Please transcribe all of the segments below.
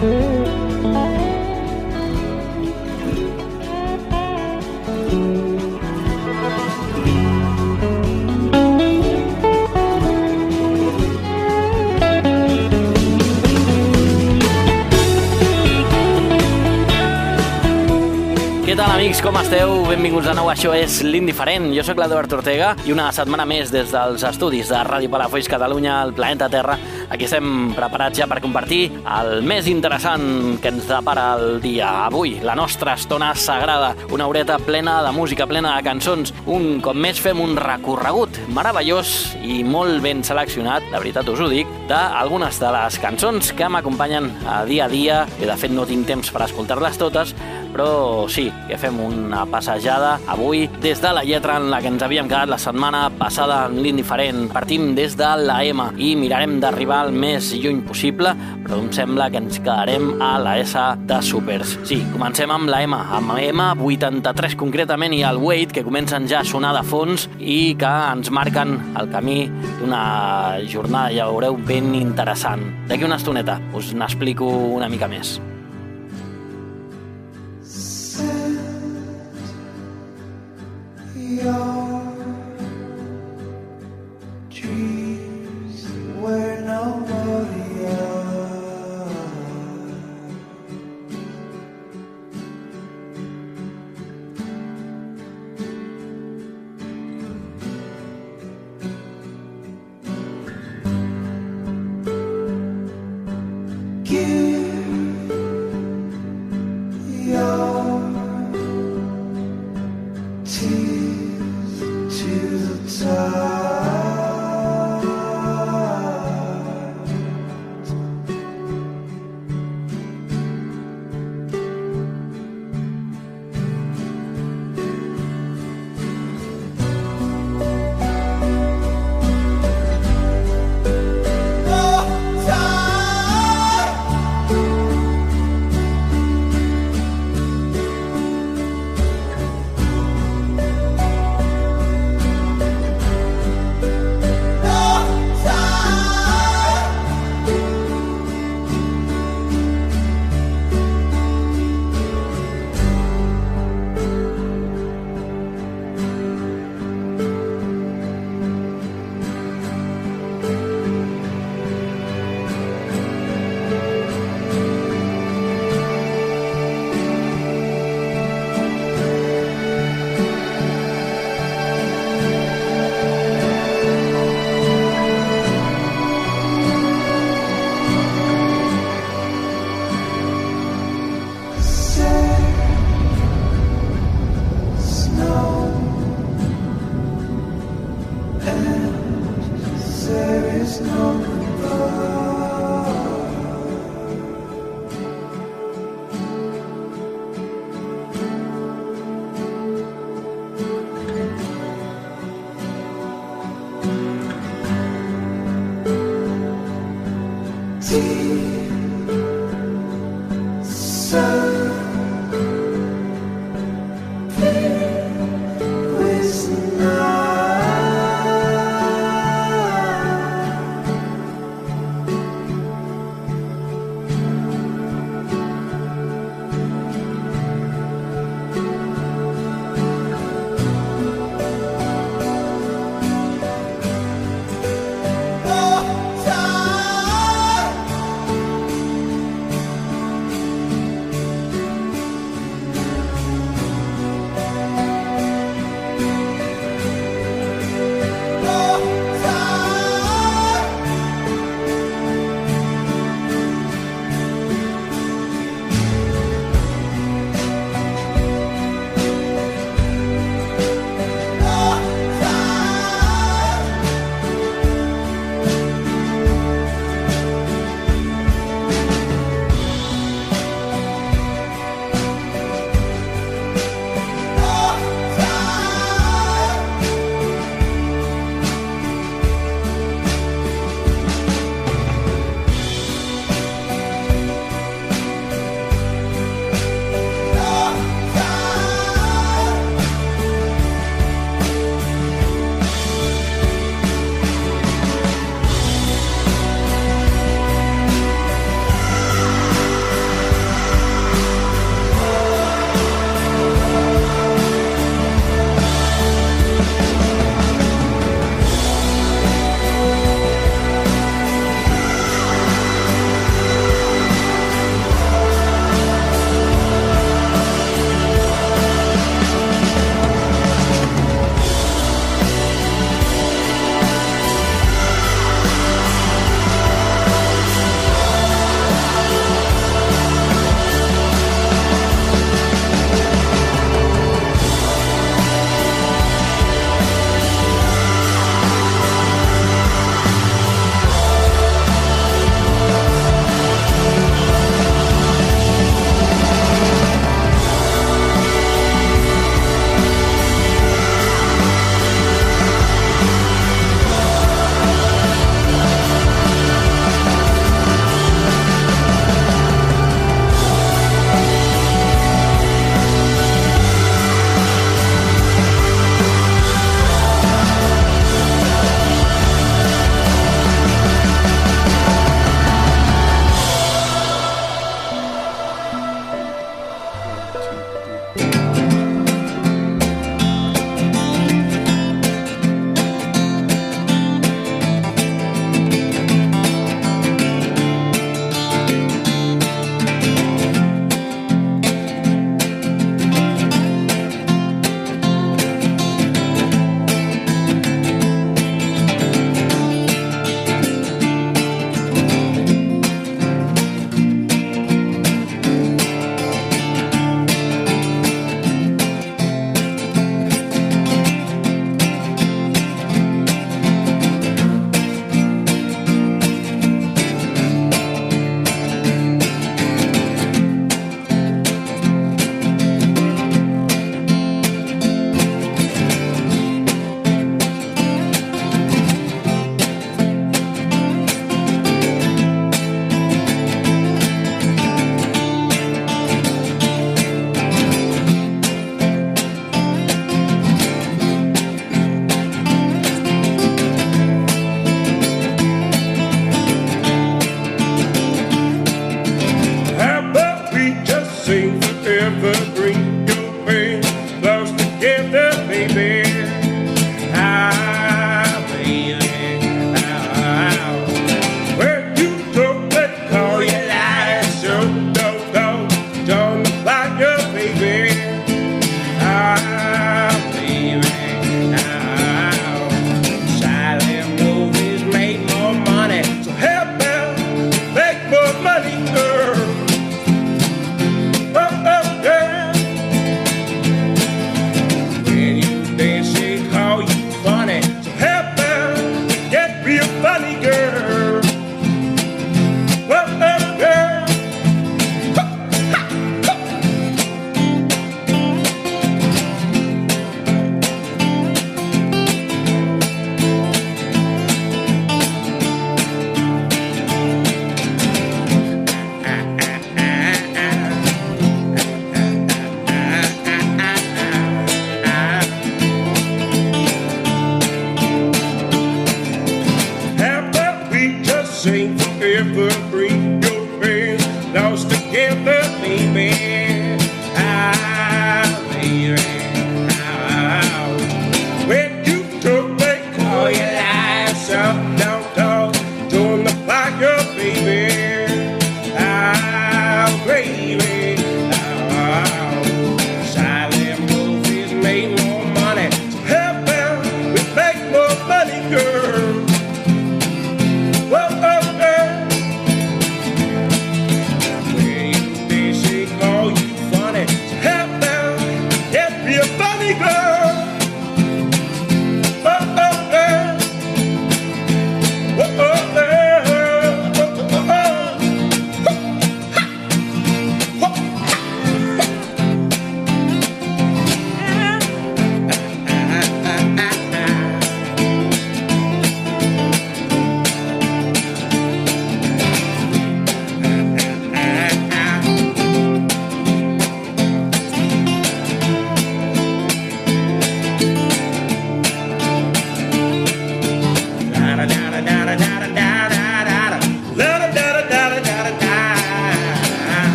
Què tal, amics? Com esteu? Benvinguts de nou. Això és l'Indiferent. Jo sóc l'Eduard Ortega i una setmana més des dels estudis de Ràdio Palafolls Catalunya, el planeta Terra. Aquí estem preparats ja per compartir el més interessant que ens depara el dia. Avui, la nostra estona sagrada. Una horeta plena de música, plena de cançons. Un cop més fem un recorregut meravellós i molt ben seleccionat, de veritat us ho dic, d'algunes de les cançons que m'acompanyen a dia a dia. I de fet no tinc temps per escoltar-les totes, però sí, que fem una passejada avui des de la lletra en la que ens havíem quedat la setmana passada en l'Indiferent. Partim des de la M i mirarem d'arribar el més lluny possible, però em sembla que ens quedarem a la S de Supers. Sí, comencem amb la M, amb M83 concretament i el Wait, que comencen ja a sonar de fons i que ens marquen el camí d'una jornada, ja veureu, ben interessant. D'aquí una estoneta us n'explico una mica més. See. Ever bring your friends close together, baby.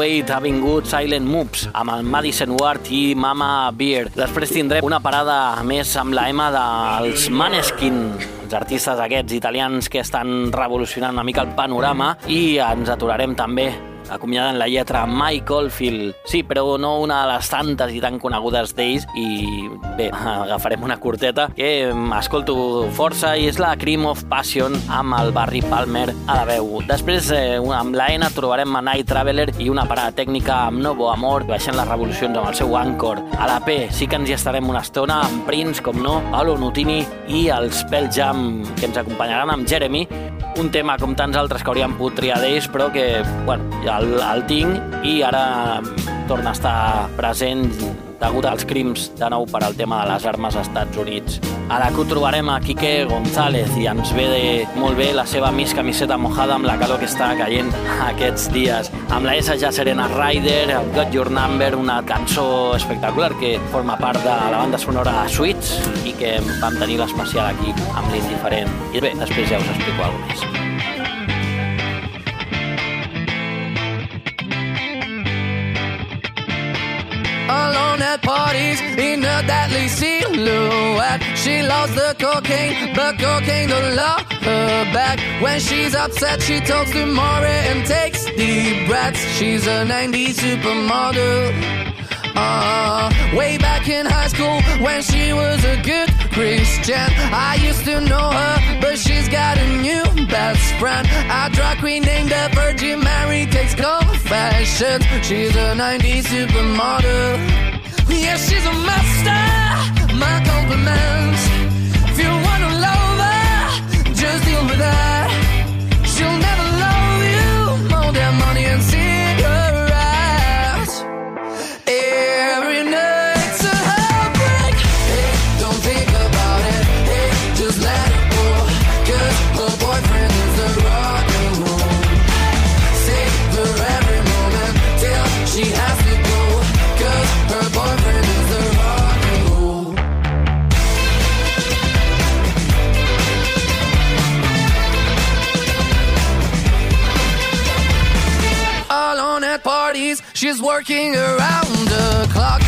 Wait ha vingut Silent Moves amb el Madison Ward i Mama Beer. Després tindrem una parada més amb la Emma dels Maneskin, els artistes aquests italians que estan revolucionant una mica el panorama i ens aturarem també acomiadant la lletra Mike Oldfield. Sí, però no una de les tantes i tan conegudes d'ells i bé, agafarem una curteta que escolto força i és la Cream of Passion amb el Barry Palmer a la veu. Després, eh, amb la N trobarem a Night Traveler i una parada tècnica amb Novo Amor, baixant les revolucions amb el seu Anchor. A la P sí que ens hi estarem una estona amb Prince, com no, Paolo Nutini i els Pearl Jam que ens acompanyaran amb Jeremy un tema com tants altres que hauríem pogut triar d'ells, però que, bueno, el, el tinc i ara torna a estar present degut als crims de nou per al tema de les armes als Estats Units. A la que trobarem a Quique González i ens ve de, molt bé la seva mis camiseta mojada amb la calor que està caient aquests dies. Amb la S ja Serena Rider, el Got Your Number, una cançó espectacular que forma part de la banda sonora Switch i que vam tenir l'especial aquí amb l'Indiferent. I bé, després ja us explico alguna més. Alone at parties in a deadly silhouette. She loves the cocaine, but cocaine don't love her back. When she's upset, she talks to Maury and takes deep breaths. She's a 90s supermodel. Uh, way back in high school when she was a good Christian. I used to know her, but she's got a new best friend. A drag queen named the Virgin Mary takes confessions. She's a 90s supermodel. Yeah, she's a master. My compliments. If you wanna love her, just deal with her. She's working around the clock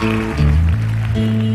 Thank mm -hmm. you.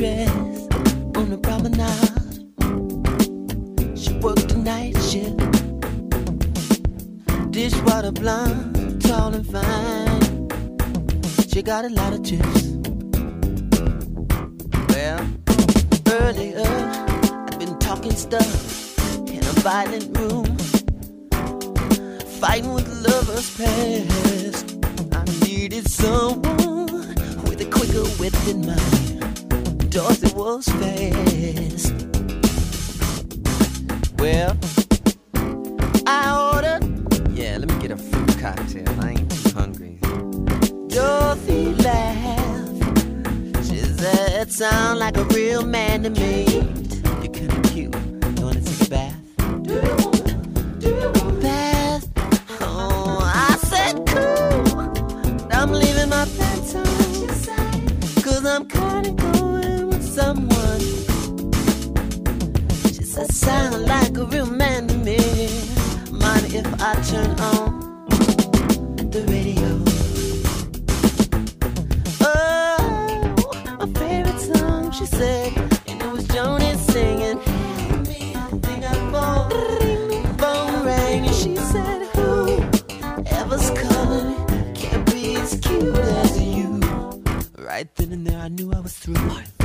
waitress on the promenade. She worked a night shift. Dishwater blonde, tall and fine. She got a lot of chips. Right then and there, I knew I was through.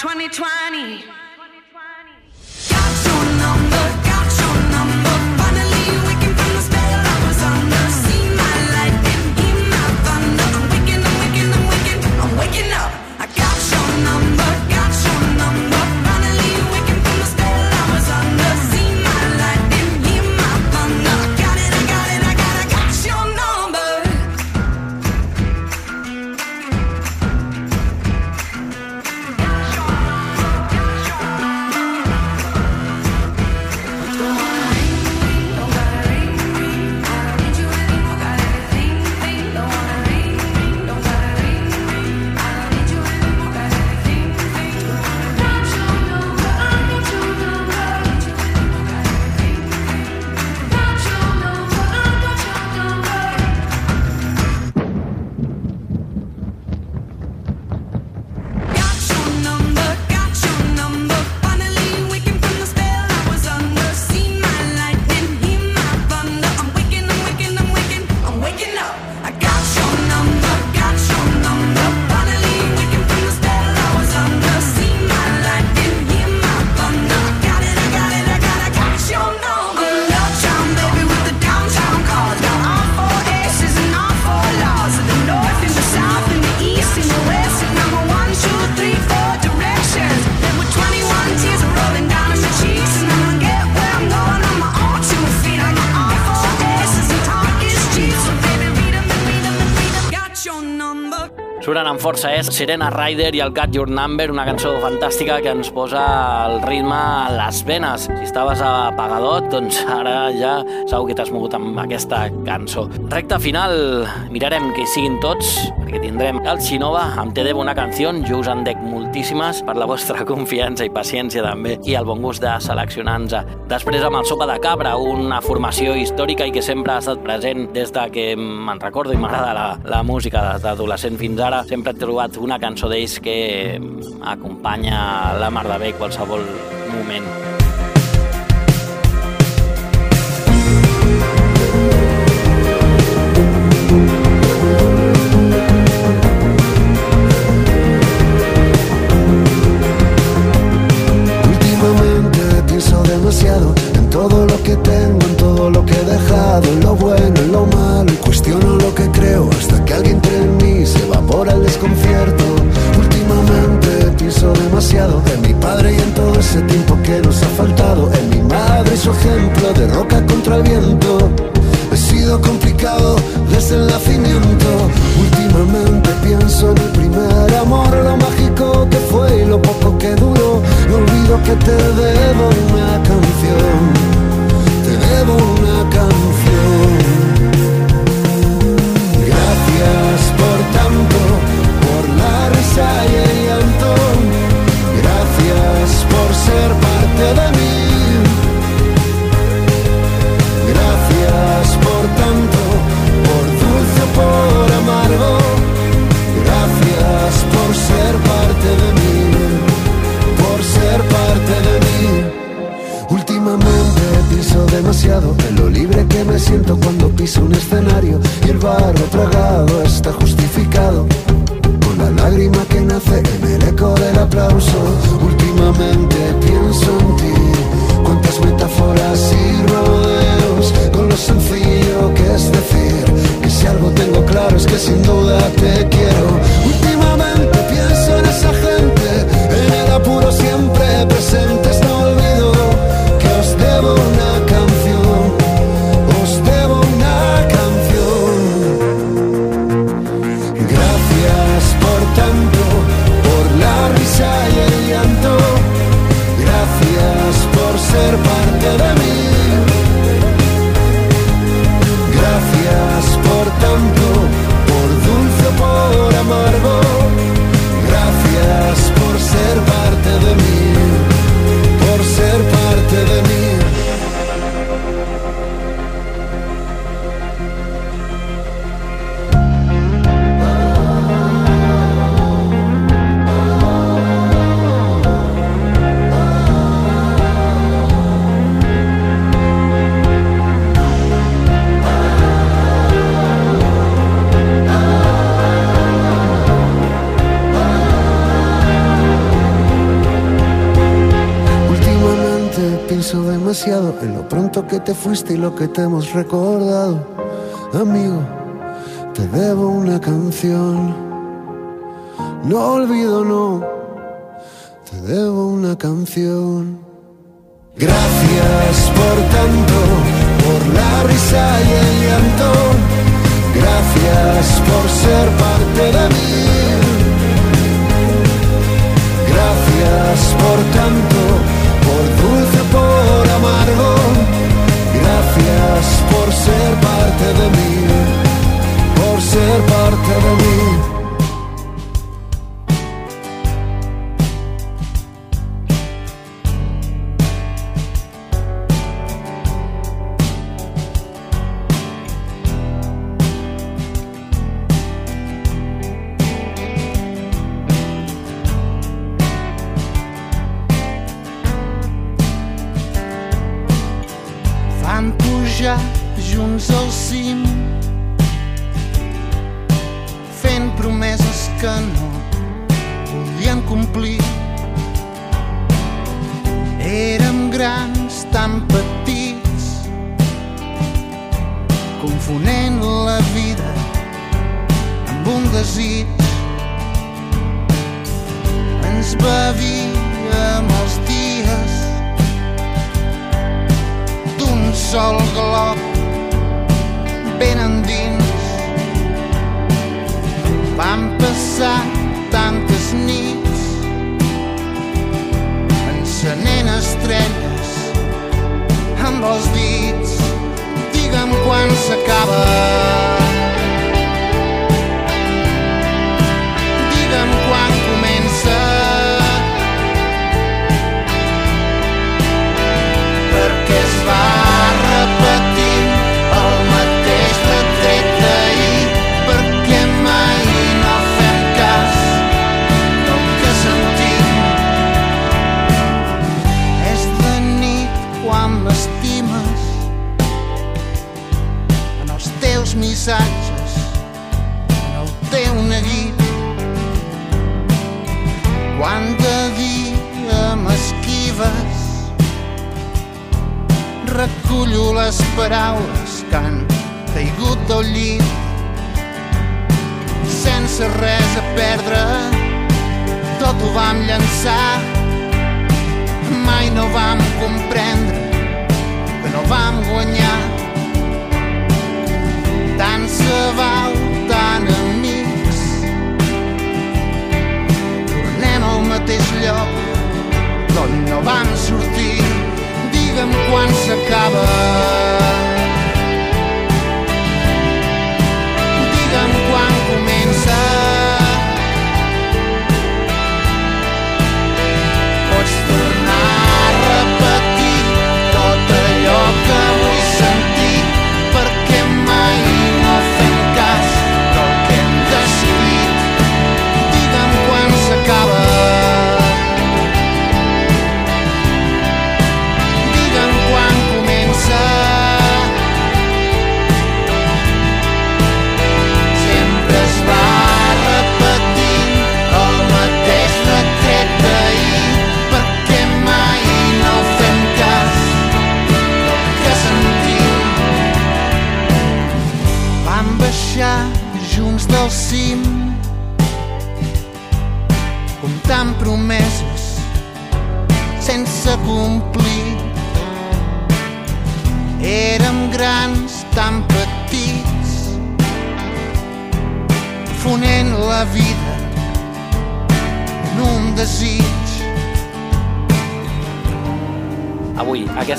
2020. Suren amb força és Serena Ryder i el Got Your Number, una cançó fantàstica que ens posa el ritme a les venes. Si estaves apagadot, doncs ara ja segur que t'has mogut amb aquesta cançó. Recte final, mirarem que hi siguin tots, perquè tindrem el Xinova amb Te debo una canció, jo us en dec moltíssimes per la vostra confiança i paciència també, i el bon gust de seleccionar-nos. Després amb el Sopa de Cabra, una formació històrica i que sempre ha estat present des de que me'n recordo i m'agrada la, la música des d'adolescent fins ara. Sempre he trobat una cançó d'ells que acompanya la mar de bé qualsevol moment. Últimamente pienso demasiado en todo lo que tengo, en todo lo que he dejado, en lo bueno, en lo malo, que creo hasta que alguien entre en mí se evapora el desconcierto. Últimamente pienso demasiado en mi padre y en todo ese tiempo que nos ha faltado, en mi madre y su ejemplo de roca contra el viento. He sido complicado desde el nacimiento. Últimamente pienso en el primer amor, lo mágico que fue y lo poco que duró. No olvido que te debo una canción. Te debo una canción. Llanto. Gracias por ser parte de mí. Gracias por tanto, por dulce por amargo. Gracias por ser parte de mí, por ser parte de mí. Últimamente pienso demasiado en lo libre que me siento cuando piso un escenario y el barro tragado está fuiste y lo que te hemos recordado. Amigo, te debo una canción. No olvido, no, te debo una canción. Gracias por tanto, por la risa y el llanto. Gracias por ser parte de mí. Gracias por tanto, por ser parte de mí, por ser parte de mí.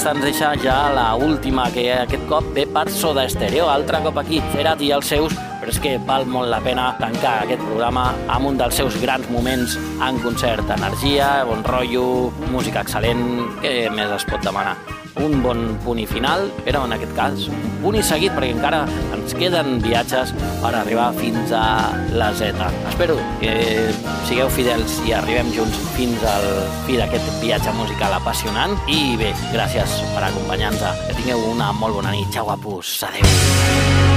Ens deixa ja la última, que aquest cop ve per Soda Stereo, altre cop aquí, Ferat i els seus, però és que val molt la pena tancar aquest programa amb un dels seus grans moments en concert. Energia, bon rotllo, música excel·lent, què més es pot demanar? Un bon punt i final, però en aquest cas un punt i seguit, perquè encara ens queden viatges per arribar fins a la Z. Espero que sigueu fidels i arribem junts fins al fi d'aquest viatge musical apassionant. I bé, gràcies per acompanyar-nos. Que tingueu una molt bona nit. Xau, guapos. Adéu.